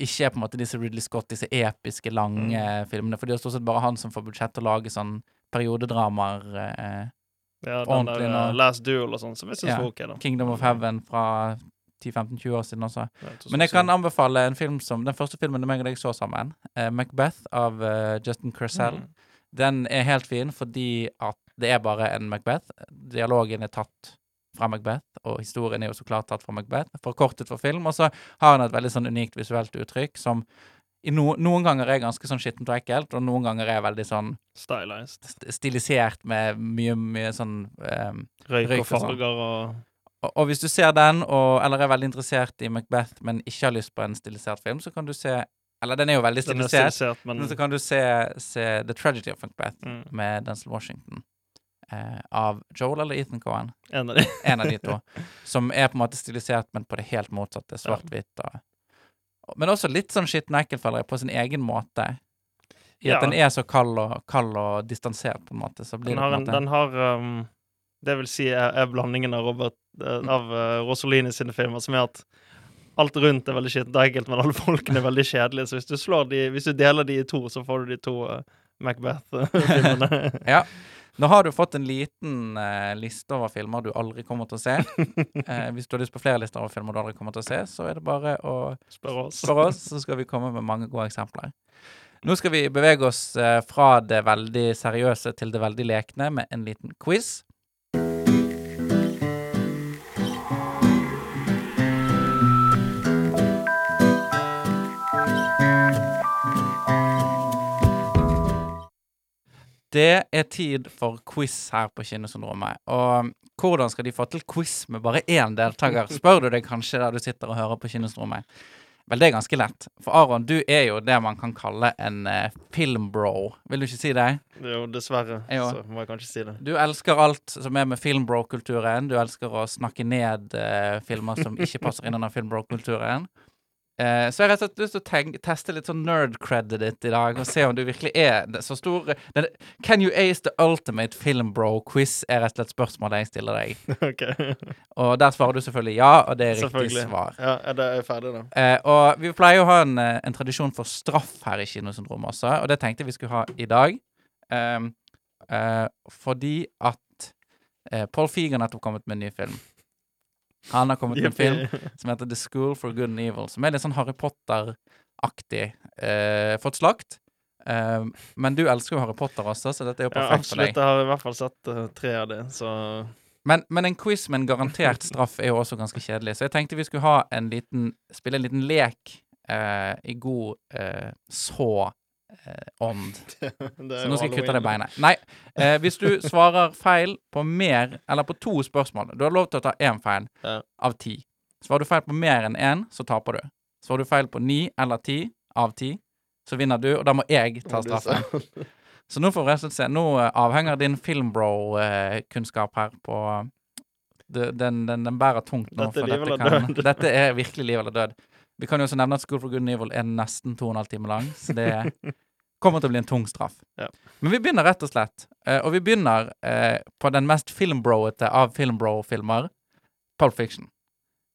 ikke er på en måte disse Ridley Scott, disse episke, lange Mm. filmene. For det er stort sett bare han som får budsjett til å lage sånn periodedramaer. Eh, Ja, den Ordentlig der nå. uh, Last Duel og sånn, som jeg syns Ja. var ok, da. Kingdom of Heaven fra 10-15-20 år siden også. Ja, Men jeg kan anbefale en film som Den første filmen meg og deg så sammen, eh, Macbeth av eh, Justin Cressell. Mm. Den er helt fin fordi at det er bare en Macbeth. Dialogen er tatt fra Macbeth, og historien er jo så klart tatt fra Macbeth. Forkortet for film. Og så har han et veldig sånn unikt visuelt uttrykk som no, noen ganger er ganske sånn skittent og ekkelt, og noen ganger er veldig sånn Stylized. st- stilisert med mye, mye sånn um, Røyk, Røyk og og sånn. og og, hvis du ser den, og, eller er veldig interessert i Macbeth, men ikke har lyst på en stilisert film, så kan du se Eller den er jo veldig er stilisert, stilisert, men men så kan du se, se The Tragedy of Macbeth mm, med Denzel Washington. Eh, av Joel eller Ethan Cohen. en av de. En av de to. [LAUGHS] som er på en måte stilisert, men på det helt motsatte. Svart-hvitt. og- Men også litt sånn skitten jeg, på sin egen måte. I Ja. at den er så kald og, kald og distansert, på en måte. Så blir Den det har, på en måte den har um, Det vil si er, er blandingen av Robert eh, Av uh, Rosolini sine filmer, som er at alt rundt er veldig skittent og men alle folkene er veldig kjedelige. Så hvis du slår de Hvis du deler de i to, så får du de to uh, Macbeth-filmene. [LAUGHS] Ja. [LAUGHS] Nå har du fått en liten eh, liste over filmer du aldri kommer til å se. [LAUGHS] Eh, hvis du har lyst på flere lister over filmer du aldri kommer til å se, så er det bare å spørre oss. spørre oss, så skal vi komme med mange gode eksempler. Nå skal vi bevege oss eh, fra det veldig seriøse til det veldig lekne med en liten quiz. Det er tid for quiz her på Kinnesyndromet. Og hvordan skal de få til quiz med bare én deltaker, spør du deg kanskje der du sitter og hører på Kinnesyndromet. Vel, det er ganske lett. For Aron, du er jo det man kan kalle en eh, filmbro. Vil du ikke si det? Jo, dessverre. Jo. Så må jeg kanskje si det. Du elsker alt som er med filmbro-kulturen. Du elsker å snakke ned eh, filmer som ikke passer inn under filmbro-kulturen. Eh, så jeg har rett og slett lyst til å tenk, teste litt sånn nerd-credet ditt i dag, og se om du virkelig er så stor den, Can you ace the ultimate film bro-quiz er rett og slett spørsmålet jeg stiller deg. [LAUGHS] OK. Og der svarer du selvfølgelig ja, og det er riktig svar. Ja, det er ferdig, da? Eh, og vi pleier å ha en, eh, en tradisjon for straff her i Kinosyndromet også, og det tenkte jeg vi skulle ha i dag. Ehm, eh, fordi at eh, Paul Figer nettopp kommet med en ny film. Han har kommet med en film som heter The School for Good and Evil, som er litt sånn Harry Potter-aktig. Eh, fått slakt. Eh, men du elsker jo Harry Potter også, så dette er jo Ja, perfekt for deg. absolutt. Jeg har i hvert fall sett uh, tre av det, så Men, men en quiz med en garantert straff er jo også ganske kjedelig, så jeg tenkte vi skulle ha en liten spille en liten lek eh, i god eh, så eh, ånd. [LAUGHS] det Så nå skal jeg kutte halloween. beinet. Nei, eh, hvis du svarer feil på mer, eller på to spørsmål Du har lov til å ta én feil Ja. av ti. Svarer du feil på mer enn én, så taper du. Svarer du feil på ni eller ti av ti, så vinner du, og da må jeg ta straffen. Så nå får slett se. Nå eh, avhenger din filmbro-kunnskap her på den, den, den bærer tungt nå, Dette er dette, kan, dette er virkelig liv eller død. Vi kan jo også nevne at School for Good and Evil er nesten to og en halv time lang, så det kommer til å bli en tung straff. Ja. Men vi begynner rett og slett, eh, og vi begynner eh, på den mest filmbroete av filmbro-filmer, Pulp Fiction.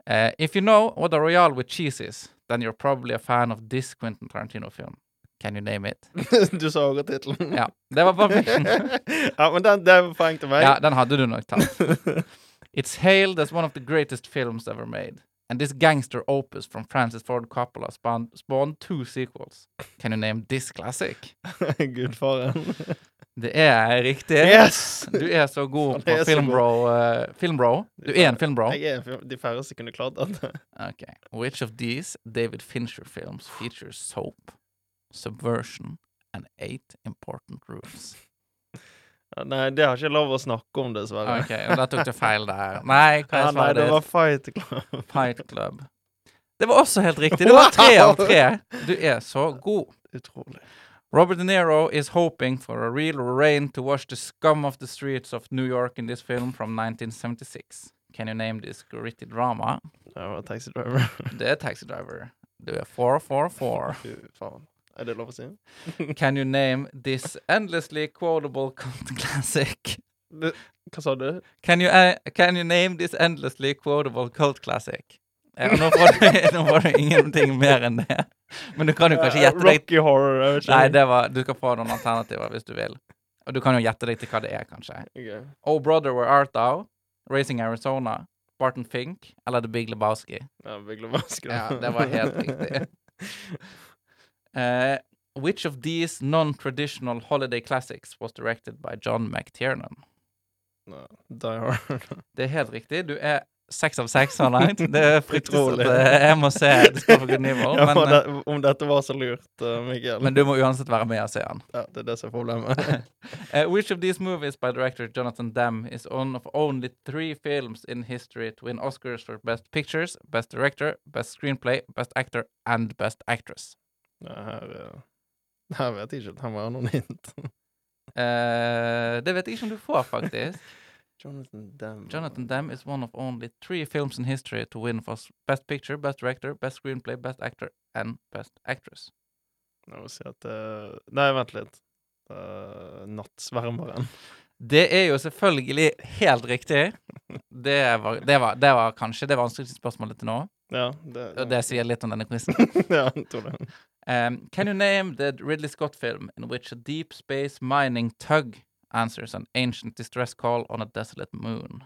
Uh, if you know what a royal with cheese is, then you're probably a fan of this Quentin Tarantino-film. Can you name it? [LAUGHS] du sa også tittelen. Ja, det var Pulp Fiction. [LAUGHS] ja, men den, den poeng til meg. Ja, den hadde du nok tatt. [LAUGHS] It's hailed as one of the greatest films ever made. And this gangster opus from Francis Ford Coppola spawned, spawned two sequels. Can you name this classic? [LAUGHS] Gudfaren. [LAUGHS] Det er riktig. Yes! Du er så god [LAUGHS] på filmbro. uh, filmbro. Du er en filmbro. Jeg er de færreste kunne klart det. Okay. Which of these David Fincher films features soap, subversion, and eight important rules? Ja, Nei, det har ikke lov å snakke om, dessverre. Ok, og da tok du feil der. Nei, hva Ja, er nei, svaret det var Fight Club. Fight Club. Det var også helt riktig. Det [LAUGHS] var tre av tre. Du er så god. Utrolig. Robert De Niro is hoping for a real rain to wash the scum of the streets of New York in this film from 1976. Can you name this gritty drama? Det var Taxi Driver. Det er Taxi Driver. Du er 444. Fy faen. Er det lov å si? [LAUGHS] Can you name this endlessly quotable cult classic? Det, hva sa du? Can you, uh, can you name this endlessly quotable cult classic? Ja, nå, får du, [LAUGHS] nå får du ingenting mer enn det. Men du kan jo kanskje gjette deg Rocky Horror. Jeg. Nei, det var, du skal få noen alternativer hvis du vil. Og du kan jo gjette deg til hva det er, kanskje. Okay. Oh Brother Where Art Thou, Racing Arizona, Barton Fink eller The Big Lebowski. Ja, Big Lebowski. da. Ja, det var helt riktig. [LAUGHS] Eh, which of these non-traditional holiday classics was directed by John McTiernan? Nei, Die Hard. Det er helt riktig. Du er seks av seks så langt. Det er [LAUGHS] fryktelig eh, jeg må se good nivå. [LAUGHS] Ja, Men, men, eh, det, om dette var så lurt, uh, Mikael. men du må uansett være med og se den. ja, det er det som er problemet. Uh, [LAUGHS] which of these movies by director Jonathan Dam is one of only three films in history to win Oscars for Best Pictures, Best Director, Best Screenplay, Best Actor and Best Actress? Ja, her, her vet jeg ikke. Her må jeg ha noen hint. uh, det vet jeg ikke om du får, faktisk. [LAUGHS] Jonathan Demme. Jonathan Demme is one of only three films in history to win for Best Picture, Best Director, Best Screenplay, Best Actor and Best Actress. Jeg må si at uh, Nei, vent litt. Uh, Nattsvermeren. Det er jo selvfølgelig helt riktig. [LAUGHS] Det var, det var, det var kanskje det vanskeligste spørsmålet til nå. Ja, det, Og det sier litt om denne quizen. [LAUGHS] ja, jeg tror det. Um, can you name the Ridley Scott film in which a deep space mining tug answers an ancient distress call on a desolate moon?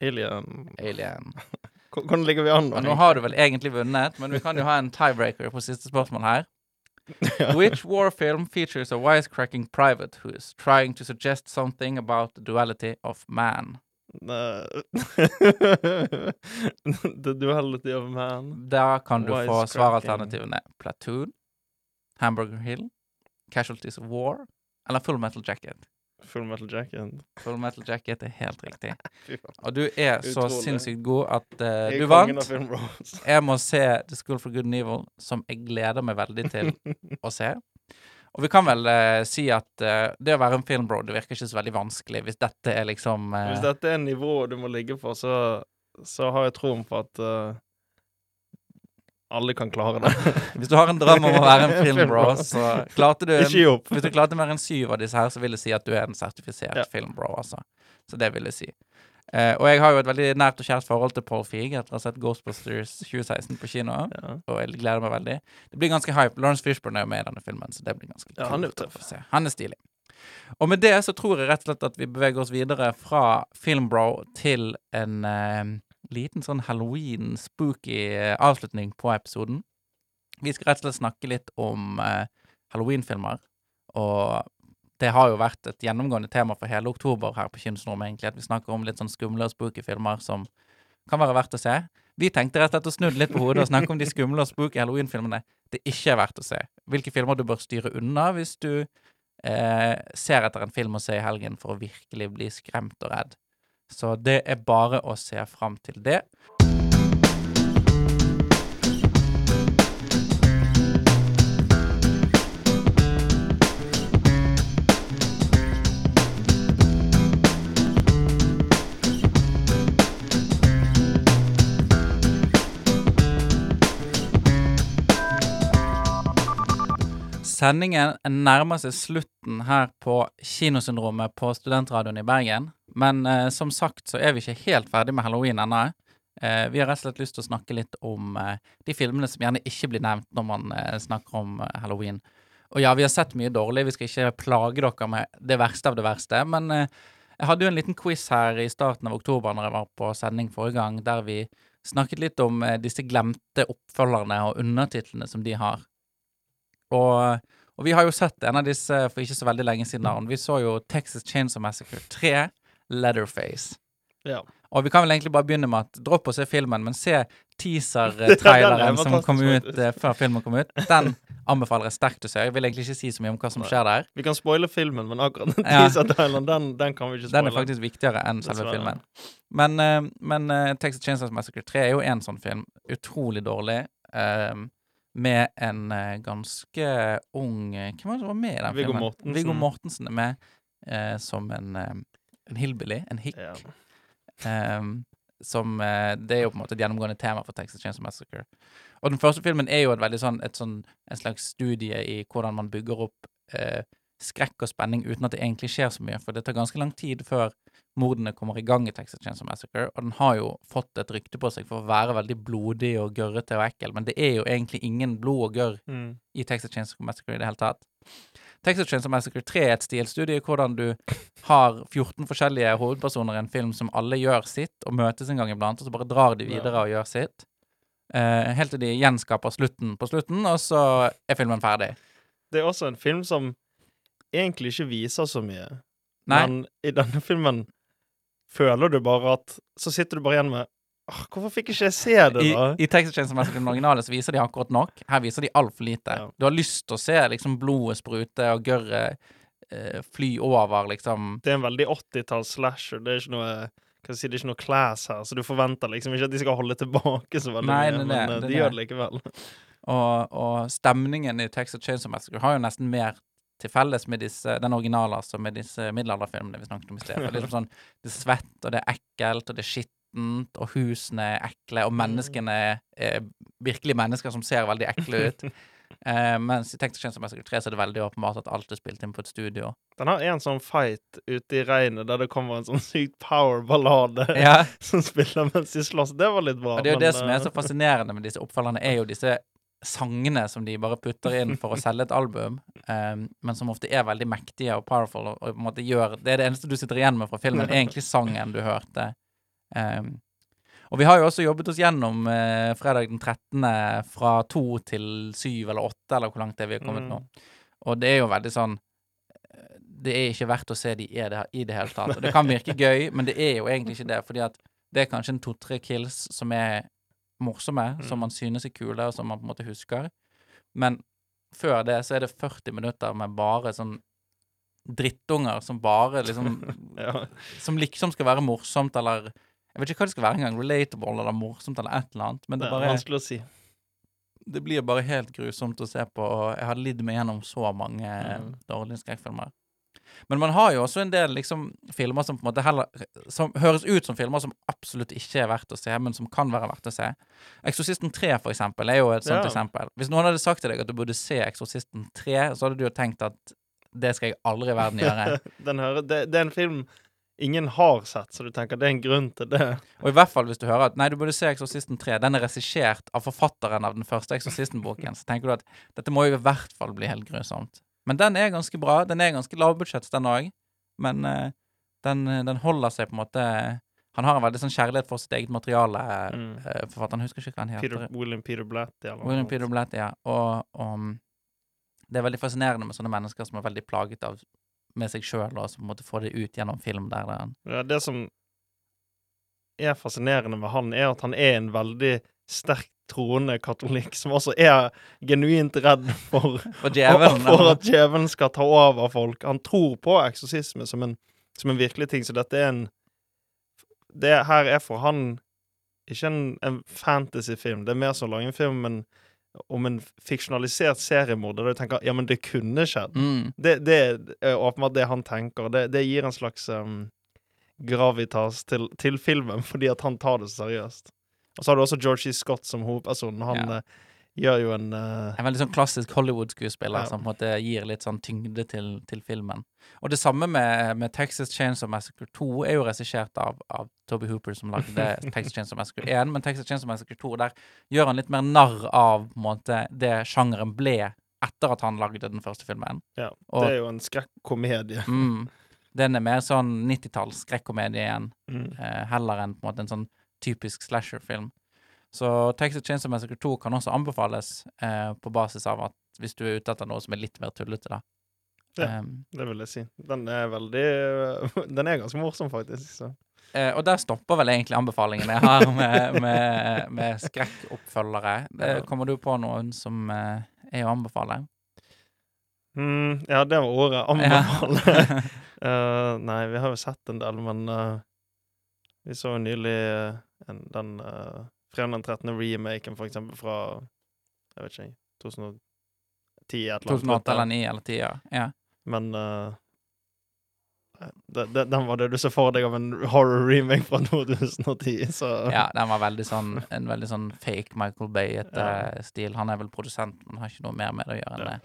Alien Alien. [LAUGHS] Hvor- Hvordan ligger vi an? nå har du vel egentlig vunnet, men vi kan jo ha en tiebreaker på siste spørsmål her. [LAUGHS] Which war film features a wisecracking private who is trying to suggest something about the duality of man? [LAUGHS] The Duality of Man. Da kan du få svaralternativene Platoon, Hamburger Hill, Casualties of War eller Full Metal Jacket. Full Metal Jacket. Full Metal Jacket er helt riktig. [LAUGHS] Og du er så Utrolig. sinnssykt god at uh, du vant. [LAUGHS] Jeg må se The School for Good and Evil, som jeg gleder meg veldig til [LAUGHS] å se. Og vi kan vel uh, si at uh, det å være en filmbro, det virker ikke så veldig vanskelig hvis dette er liksom Hvis dette er nivået du må ligge på, så, så har jeg troen på at alle kan klare det. [LAUGHS] Hvis du har en drøm om å være en [LAUGHS] filmbro, så klarte du Ikke gi opp. Hvis du klarte mer enn syv av disse her, så vil det si at du er en sertifisert Ja. filmbro, altså. Så det vil jeg si. Eh, og jeg har jo et veldig nært og kjært forhold til Paul Feig etter å ha sett Ghostbusters 2016 på kino. Ja. Og jeg gleder meg veldig. Det blir ganske hype. Lawrence Fishburne er jo med i denne filmen, så det blir ganske Ja, han er. Han er stilig. Og med det så tror jeg rett og slett at vi beveger oss videre fra filmbro til en eh, liten sånn halloween-spooky eh, avslutning på episoden. Vi skal rett og slett snakke litt om eh, halloween-filmer. Og det har jo vært et gjennomgående tema for hele oktober her på Kinosnorm, egentlig, at vi snakker om litt sånn skumle og spooky filmer som kan være verdt å se. Vi tenkte rett og slett å snu det litt på hodet og snakke om de skumle og spooky halloween-filmene det ikke er verdt å se. Hvilke filmer du bør styre unna hvis du eh, ser etter en film å se i helgen for å virkelig bli skremt og redd. Så det er bare å se fram til det. Sendingen nærmer seg slutten her på Kinosyndromet på Studentradioen i Bergen. Men eh, som sagt så er vi ikke helt ferdig med halloween ennå. Eh, vi har rett og slett lyst til å snakke litt om eh, de filmene som gjerne ikke blir nevnt når man eh, snakker om eh, halloween. Og ja, vi har sett mye dårlig, vi skal ikke plage dere med det verste av det verste. Men eh, jeg hadde jo en liten quiz her i starten av oktober når jeg var på sending forrige gang, der vi snakket litt om disse glemte oppfølgerne og undertitlene som de har. Og, og vi har jo sett en av disse for ikke så veldig lenge siden. Vi så jo Texas Chainsaw Massacre 3, Leatherface. Ja. Og vi kan vel egentlig bare begynne med at dropp å se filmen, men se [LAUGHS] er teaser-traileren som kom ut eh, før filmen kom ut. Den anbefaler jeg sterkt å se. Jeg vil egentlig ikke si så mye om hva som skjer der. Vi kan spoile filmen, men akkurat den [LAUGHS] Ja. teaser-traileren, den, den kan vi ikke spoile. Den er faktisk viktigere enn selve filmen. Men, uh, men uh, Texas Chainsaws Massacre 3 er jo en sånn film. Utrolig dårlig. Uh, med en ganske ung Hvem var det som var med i den Viggo filmen? Mortensen. Viggo Mortensen er med som en, en hillbilly, en hick. Ja. Um, som uh, Det er jo på en måte et gjennomgående tema for Texas Chainsaw Massacre. Og den første filmen er jo et veldig sånn, et sånn en slags studie i hvordan man bygger opp uh, skrekk og spenning uten at det egentlig skjer så mye. For det tar ganske lang tid før mordene kommer i gang i Texas Chainsaw Massacre. Og den har jo fått et rykte på seg for å være veldig blodig og gørrete og ekkel, men det er jo egentlig ingen blod og gørr Mm. i Texas Chainsaw Massacre i det hele tatt. Texas Chainsaw Massacre 3 er et stilstudie hvordan du har 14 forskjellige hovedpersoner i en film som alle gjør sitt, og møtes en gang iblant, og så bare drar de videre og gjør sitt. Uh, helt til de gjenskaper slutten på slutten, og så er filmen ferdig. Det er også en film som egentlig ikke viser så mye. Nei. Men i denne filmen føler du bare at Så sitter du bare igjen med Åh, Hvorfor fikk ikke jeg se det, da? I Texas Chainsaw Massacre den originale så viser de akkurat nok. Her viser de altfor lite. Ja. Du har lyst til å se liksom blodet sprute og gørret eh, fly over, liksom. Det er en veldig 80-talls slasher. Det er ikke noe hva si, det er ikke noe class her, så du forventer liksom ikke at de skal holde tilbake så veldig Nei, mye, det men det, eh, det er de det. gjør det likevel. Og, og stemningen i Texas Chainsaw Massacre har jo nesten mer til felles med disse, den originale, altså med disse middelalderfilmene vi snakket om i sted. Det er liksom [LAUGHS] sånn, det er svett, og det er ekkelt, og det er skittent, og husene er ekle, og menneskene er virkelig mennesker som ser veldig ekle ut. uh, [LAUGHS] mens i Texas Chainsaw Massacre 3 så er det veldig åpenbart at alt er spilt inn på et studio. Den har en sånn fight ute i regnet der det kommer en sånn sykt power-ballade [LAUGHS] Ja, [LAUGHS] som spiller mens de slåss. Det var litt bra. og det er jo men, det som er eh, så fascinerende med disse oppfølgerne, er jo disse sangene som de bare putter inn for å selge et album, um, men som ofte er veldig mektige og powerful, og, og på en måte gjør Det er det eneste du sitter igjen med fra filmen, er egentlig sangen du hørte. Eh, og vi har jo også jobbet oss gjennom eh, fredag den 13. fra to til syv eller åtte, eller hvor langt det er vi har kommet Mm. nå. Og det er jo veldig sånn eh, Det er ikke verdt å se de er det, i det hele tatt. Og det kan virke [LAUGHS] gøy, men det er jo egentlig ikke det, fordi at det er kanskje en to-tre kills som er morsomme, som man synes er kule, og som man på en måte husker. Men før det så er det 40 minutter med bare sånn drittunger som bare liksom [LAUGHS] ja. Som liksom skal være morsomt, eller Jeg vet ikke hva det skal være engang. Relatable eller morsomt eller et eller annet. Men Det er bare, vanskelig å si. det blir bare helt grusomt å se på, og jeg har lidd meg gjennom så mange Mm. dårlige skrekkfilmer. Men man har jo også en del liksom filmer som på en måte heller Som høres ut som filmer som absolutt ikke er verdt å se, men som kan være verdt å se. 'Eksorsisten 3', for eksempel, er jo et sånt Ja. eksempel. Hvis noen hadde sagt til deg at du burde se 'Eksorsisten 3', så hadde du jo tenkt at det skal jeg aldri i verden gjøre. [LAUGHS] Det, det er en film ingen har sett, så du tenker det er en grunn til det. Og i hvert fall hvis du hører at nei, du burde se 'Eksorsisten 3', den er regissert av forfatteren av den første Eksorsisten-boken, så tenker du at dette må jo i hvert fall bli helt grusomt. Men den er ganske bra. Den er ganske lavbudsjetts, den òg. Men uh, den, den holder seg på en måte Han har en veldig sånn kjærlighet for sitt eget materiale, Mm. uh, forfatteren. Husker ikke hva han heter. Peter, William Peter Blatty eller William noe. Peter Blatty, ja. Og, og mm, det er veldig fascinerende med sånne mennesker som er veldig plaget av med seg sjøl, og så på en måte får det ut gjennom film der. der han Ja, det som er fascinerende med han, er at han er en veldig sterk troende katolikk, som også er genuint redd for, [LAUGHS] For djevelen. [LAUGHS] for at djevelen skal ta over folk. Han tror på eksorsisme som en, som en virkelig ting, så dette er en Det her er for han ikke en, en fantasyfilm. Det er mer som å lage en film men, om en fiksjonalisert seriemorder, der du tenker ja, men det kunne skjedd. Mm. Det, det er åpenbart det han tenker. Det, det gir en slags um, gravitas til, til filmen, [LAUGHS] fordi at han tar det seriøst. Og så har du også Georgie Scott som hovedperson. Han Ja. Gjør jo en uh... En veldig sånn klassisk Hollywood-skuespiller Ja. som på en måte gir litt sånn tyngde til, til filmen. Og det samme med, med Texas Chainsaw Massacre 2 er jo regissert av, av Toby Hooper, som lagde [LAUGHS] Texas Chainsaw Massacre 1. Men Texas Chainsaw Massacre 2, der gjør han litt mer narr av på en måte, det sjangeren ble etter at han lagde den første filmen. Ja, det er jo en skrekkomedie. Mm. [LAUGHS] Den er mer sånn 90-talls skrekkomedie igjen, Mm. uh, heller enn på en måte en sånn typisk slasher-film. Så Texas Chainsaw Massacre 2 kan også anbefales eh, på basis av at hvis du er ute etter noe som er litt mer tullete, da. Ja. Um, Det vil jeg si. Den er veldig [LAUGHS] Den er ganske morsom, faktisk. Så. eh, og der stopper vel egentlig anbefalingene jeg har med, med, med skrekkoppfølgere. [LAUGHS] Eh, Ja. kommer du på noen som eh, er å anbefale? Mm, ja, det var ordet. Anbefale. [LAUGHS] Eh, nei, vi har jo sett en del, men uh, vi så jo nylig uh, en, den uh, fredag den 13. remaken, for eksempel, fra Jeg vet ikke, 2010 et eller annet. 2008 eller 2009 eller 10, ja. ja. Men uh, det, det, den var det du så for deg av en horror-remake fra 2010, så Ja, den var veldig sånn en veldig sånn fake Michael Bay-ete Ja. stil. Han er vel produsent, men har ikke noe mer med det å gjøre enn det.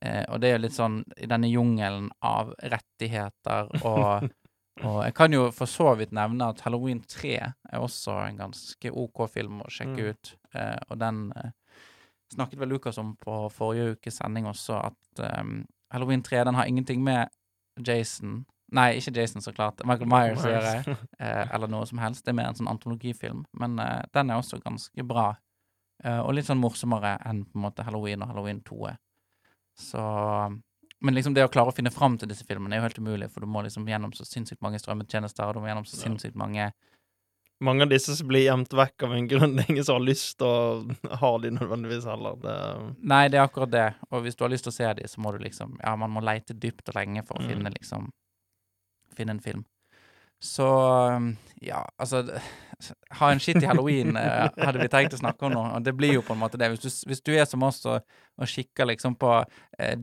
Eh, og det er jo litt sånn i denne jungelen av rettigheter og [LAUGHS] Og jeg kan jo for så vidt nevne at Halloween 3 er også en ganske OK film å sjekke Mm. ut. Eh, og den eh, snakket vel Lukas om på forrige ukes sending også, at eh, Halloween 3 den har ingenting med Jason Nei, ikke Jason, så klart. Michael Myers å Jeg, [LAUGHS] eh, eller noe som helst. Det er mer en sånn antologifilm. Men eh, den er også ganske bra. Eh, og litt sånn morsommere enn på en måte Halloween og Halloween 2 er. Så Men liksom det å klare å finne fram til disse filmene er jo helt umulig, for du må liksom gjennom så sinnssykt mange strømmetjenester, og du må gjennom så sinnssykt mange Mange av disse som blir gjemt vekk av en grunn. Det er ingen som har lyst til å ha de nødvendigvis heller. Det, Nei, det er akkurat det. Og hvis du har lyst til å se de, så må du liksom Ja, man må leite dypt og lenge for å Mm. finne liksom Finne en film. Så um, ja, altså [LAUGHS] Ha en shitty halloween eh, hadde vi tenkt å snakke om nå, og det blir jo på en måte det. Hvis du, hvis du er som oss og, og kikker liksom på eh,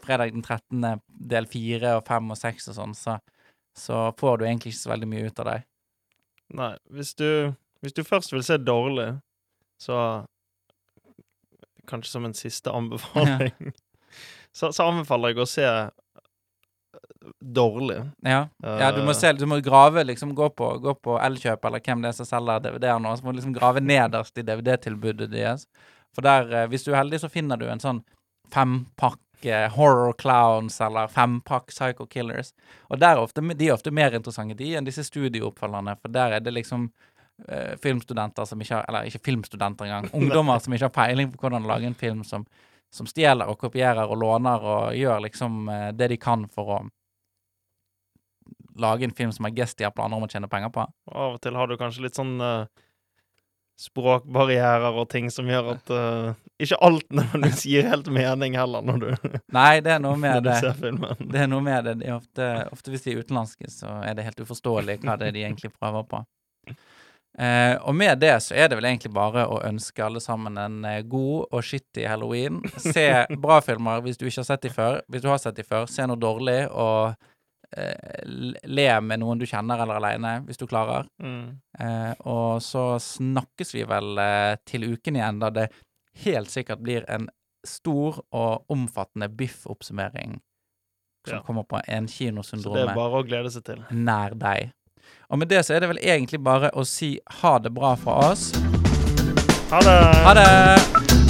fredag den 13. del 4 og 5 og 6 og sånn, så, så får du egentlig ikke så veldig mye ut av det. nei, hvis du, hvis du først vil se dårlig, så Kanskje som en siste anbefaling, [LAUGHS] så, så anbefaler jeg å se dårlig. Ja. Ja, du må Eh, se, du må grave, liksom gå på, gå på Elkjøp eller hvem det er som selger DVD-er nå, så må du liksom grave nederst i DVD-tilbudet deres. For der, eh, hvis du er heldig, så finner du en sånn fempakk eh, Horror Clowns eller fempakk Psycho Killers. Og er ofte, de er ofte mer interessante, de, enn disse studiooppfølgerne, for der er det liksom eh, filmstudenter som ikke har Eller ikke filmstudenter engang. [LAUGHS] Ungdommer som ikke har peiling på hvordan lage en film, som, som stjeler og kopierer og låner og gjør liksom eh, det de kan for å lage en film som har gest de har planer om å tjene penger på. Og av og til har du kanskje litt sånn uh, språkbarrierer og ting som gjør at uh, ikke alt nødvendigvis gir helt mening heller når du, [LAUGHS] Nei, det er noe med [LAUGHS] det. Det er noe med det. De er ofte, ofte hvis de er utenlandske, så er det helt uforståelig hva det er de egentlig prøver på. Eh, og med det så er det vel egentlig bare å ønske alle sammen en god og skittig halloween. Se bra filmer hvis du ikke har sett de før. Hvis du har sett de før, se noe dårlig, og le med noen du kjenner eller aleine, hvis du klarer. Mm. Eh, og så snakkes vi vel eh, til uken igjen, da det helt sikkert blir en stor og omfattende Biff-oppsummering som Ja. kommer på en Så det er bare å glede seg til. nær deg. Og med det så er det vel egentlig bare å si ha det bra fra oss. Ha det! Ha det!